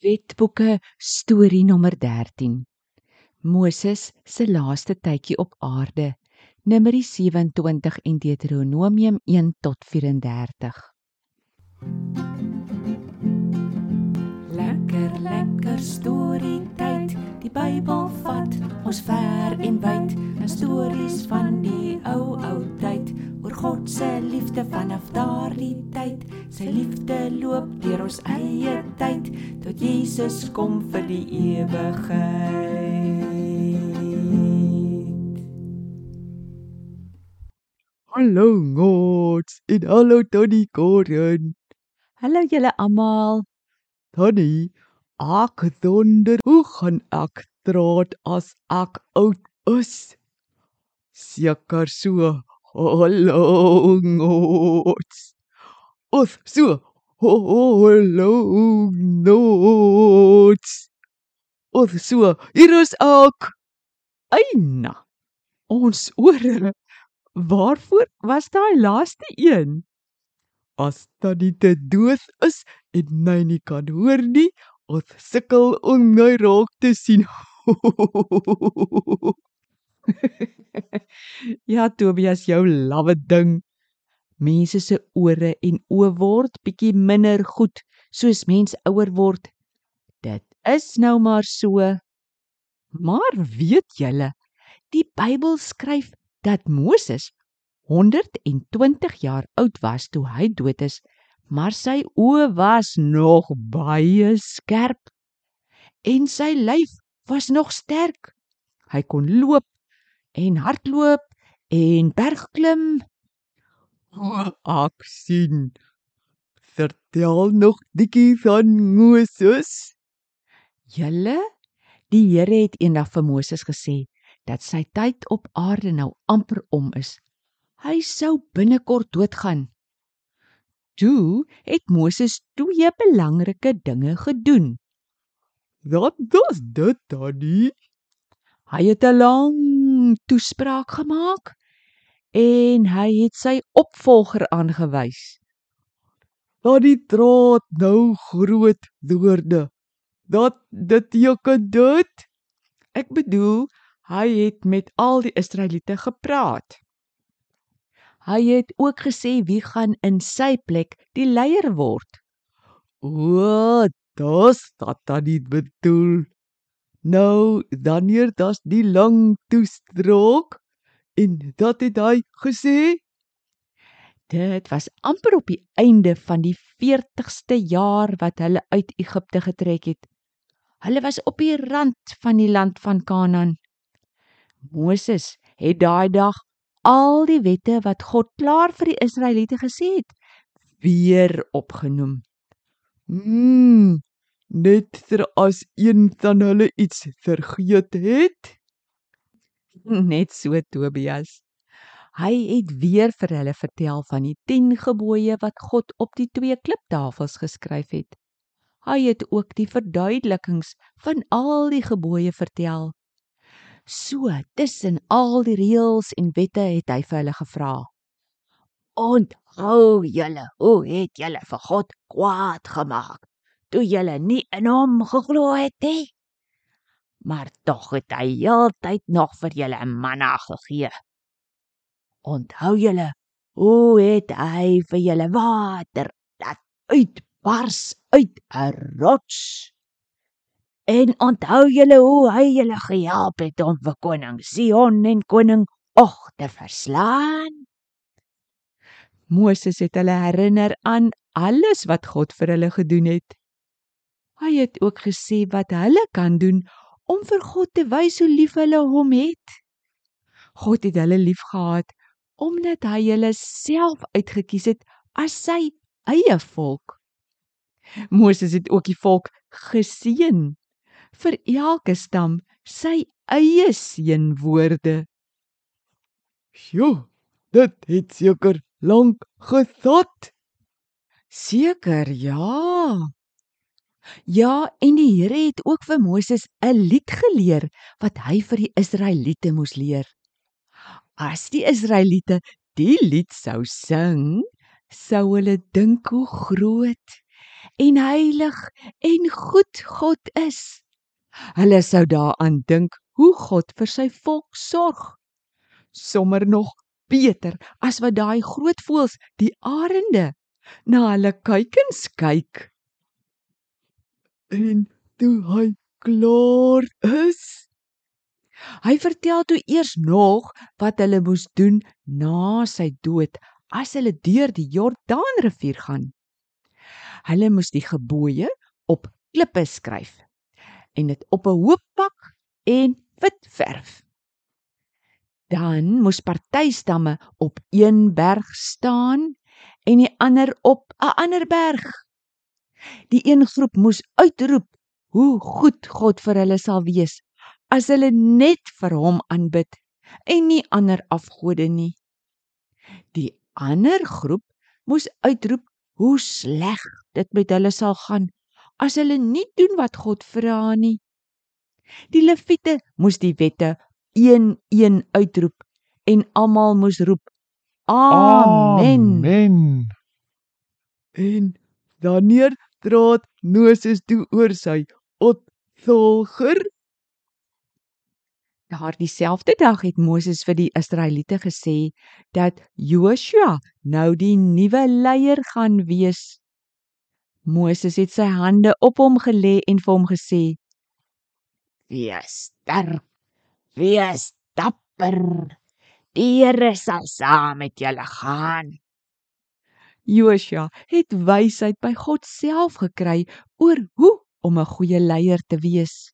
Wetboeke storie nommer 13. Moses se laaste tydjie op aarde. Numeri 27 en Deuteronomium 1 tot 34. Lekker lekker storie tyd. Die Bybel vat ons ver en wyd. 'n Stories van die liefde vanaf daardie tyd. Sy liefde loop deur ons eie tyd tot Jesus kom vir die ewigheid. Hallo Gods en hallo Tannie Karen. Hallo julle almal. Tannie, ek wonder hoe gaan ek draad as ek oud is? Seker so. Hallo Gods. Of so. Hallo Gods. Of so. Hier is ek. Eina. Ons ore. Waarvoor was daai laaste een? As tannie te dood is en my nie kan hoor nie, ons sukkel om my raak te sien. ja, Tobias, jou lawwe ding. Mense se ore en oë word bietjie minder goed soos mens ouer word. Dit is nou maar so. Maar weet julle, die Bybel skryf dat Moses 120 jaar oud was toe hy dood is, maar sy oë was nog baie skerp en sy lyf was nog sterk. Hy kon loop en hardloop en bergklim. Ek sien. Vertel nog dikkie van Moses. Julle, die Here het eendag vir Moses gesê dat sy tyd op aarde nou amper om is. Hy sou binnekort doodgaan. Toe het Moses twee belangrike dinge gedoen. Wat was dit tannie? Hy het 'n lang toespraak gemaak en hy het sy opvolger aangewys. Dat die draad nou groot woorde. Dat dit teken dit. Ek bedoel, hy het met al die Israeliete gepraat. Hy het ook gesê wie gaan in sy plek die leier word. O, dis wat tannie bedoel. Nou, wanneer das die lang toespraak en dat het hy gesê Dit was amper op die einde van die 40ste jaar wat hulle uit Egipte getrek het. Hulle was op die rand van die land van Kanaan. Moses het daai dag al die wette wat God klaar vir die Israeliete gesê het, weer opgenoem. Mm, net ter as een van hulle iets vergeet het. Net so Tobias. Hy het weer vir hulle vertel van die 10 gebooie wat God op die twee kliptafels geskryf het. Hy het ook die verduidelikings van al die gebooie vertel. So, tussen al die reëls en wette het hy vir hulle gevra: "Onthou julle, hoe het julle vir God kwaad gemaak toe julle nie in hom geglo het nie? Maar tog het hy heeltyd nog vir julle manna gegee. Onthou julle, hoe het hy vir julle water laat uitbars uit 'n rots?" En onthou julle hoe hy julle gehelp het om vir koning Sion en koning Og te verslaan? Moses het hulle herinner aan alles wat God vir hulle gedoen het. Hy het ook gesê wat hulle kan doen om vir God te wys hoe lief hulle hom het. God het hulle liefgehad omdat hy hulle self uitgekies het as sy eie volk. Moses het ook die volk geseën vir elke stam sy eie seënwoorde. Sjoe, dit het seker lank gevat. Seker, ja. Ja, en die Here het ook vir Moses 'n lied geleer wat hy vir die Israeliete moes leer. As die Israeliete die lied sou sing, sou hulle dink hoe groot en heilig en goed God is. Hulle sou daaraan dink hoe God vir sy volk sorg. Sommer nog beter as wat daai groot voëls, die arende, na hulle kuikens kyk. En toe hy klaar is, Hy vertel toe eers nog wat hulle moes doen na sy dood as hulle deur die Jordaanrivier gaan. Hulle moes die gebooie op klippe skryf en dit op 'n hoop pak en wit verf. Dan moes party stamme op een berg staan en die ander op 'n ander berg. Die een groep moes uitroep hoe goed God vir hulle sal wees as hulle net vir hom aanbid en nie ander afgode nie. Die ander groep moes uitroep hoe sleg dit met hulle sal gaan as hulle nie doen wat God vra nie. Die leviete moes die wette een-een uitroep en almal moes roep amen. Amen. en wanneer draad Moses toe oor sy opvolger Daar dieselfde dag het Moses vir die Israeliete gesê dat Joshua nou die nuwe leier gaan wees. Moses het sy hande op hom gelê en vir hom gesê: Wees sterk, wees dapper. Die Here sal saam met julle gaan. Joshua het wysheid by God self gekry oor hoe om 'n goeie leier te wees.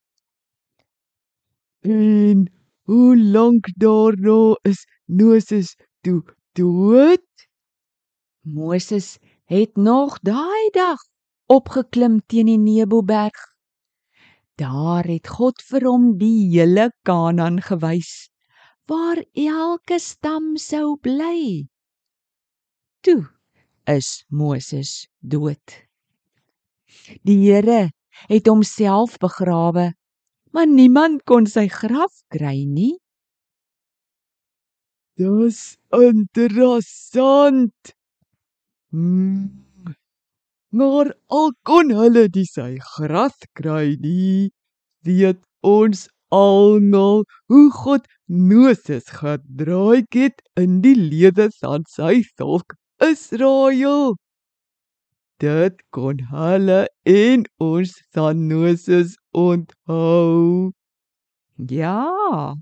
en hoe lank daarna is Moses toe dood? Moses het nog daai dag opgeklim teen die Neboberg. Daar het God vir hom die hele Kanaan gewys waar elke stam sou bly. Toe is Moses dood. Die Here het homself begrawe, maar niemand kon sy graf kry nie. Dis interessant. Hmm. Maar al kon hulle die sy gras kry nie, weet ons almal hoe God Moses gedraai het in die lede van sy volk Israel. Dit kon hulle en ons van Moses onthou. Ja.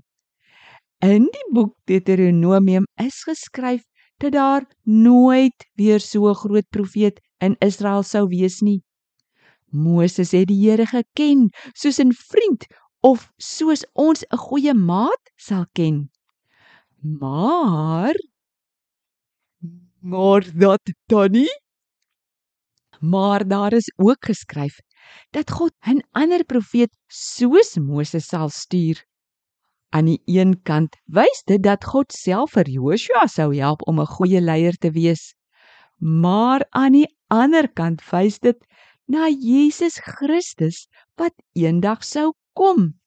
In die boek Deuteronomium is geskryf dat daar nooit weer so 'n groot profeet in Israel sou wees nie. Moses het die Here geken soos 'n vriend of soos ons 'n goeie maat sal ken. Maar Maar dat Tannie, maar daar is ook geskryf dat God 'n ander profeet soos Moses sal stuur. Aan die een kant wys dit dat God self vir Joshua sou help om 'n goeie leier te wees. Maar aan die ander kant wys dit na Jesus Christus wat eendag sou kom.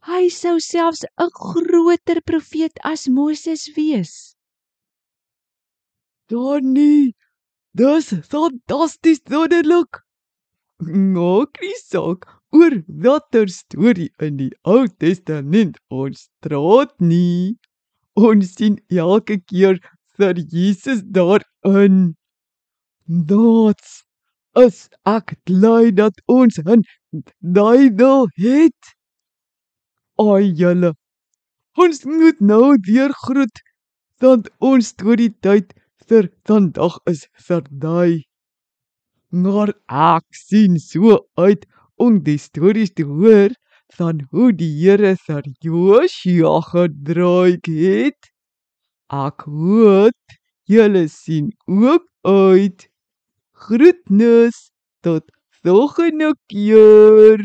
Hy sou selfs 'n groter profeet as Moses wees. Tannie, dis fantasties wonderlik. Maak nie saak oor watter storie in die Ou Testament ons praat nie. Ons sien elke keer vir Jesus daarin. Dit's is ek bly dat ons 'n Bybel het. Ai julle. Ons moet nou weer groet want ons storie tyd vir vandag is verby. Maar ek sien so uit om die stories te hoor van hoe die Here vir Joshua gedraai het. Ek hoop julle sien ook uit. Groetnis tot volgende keer.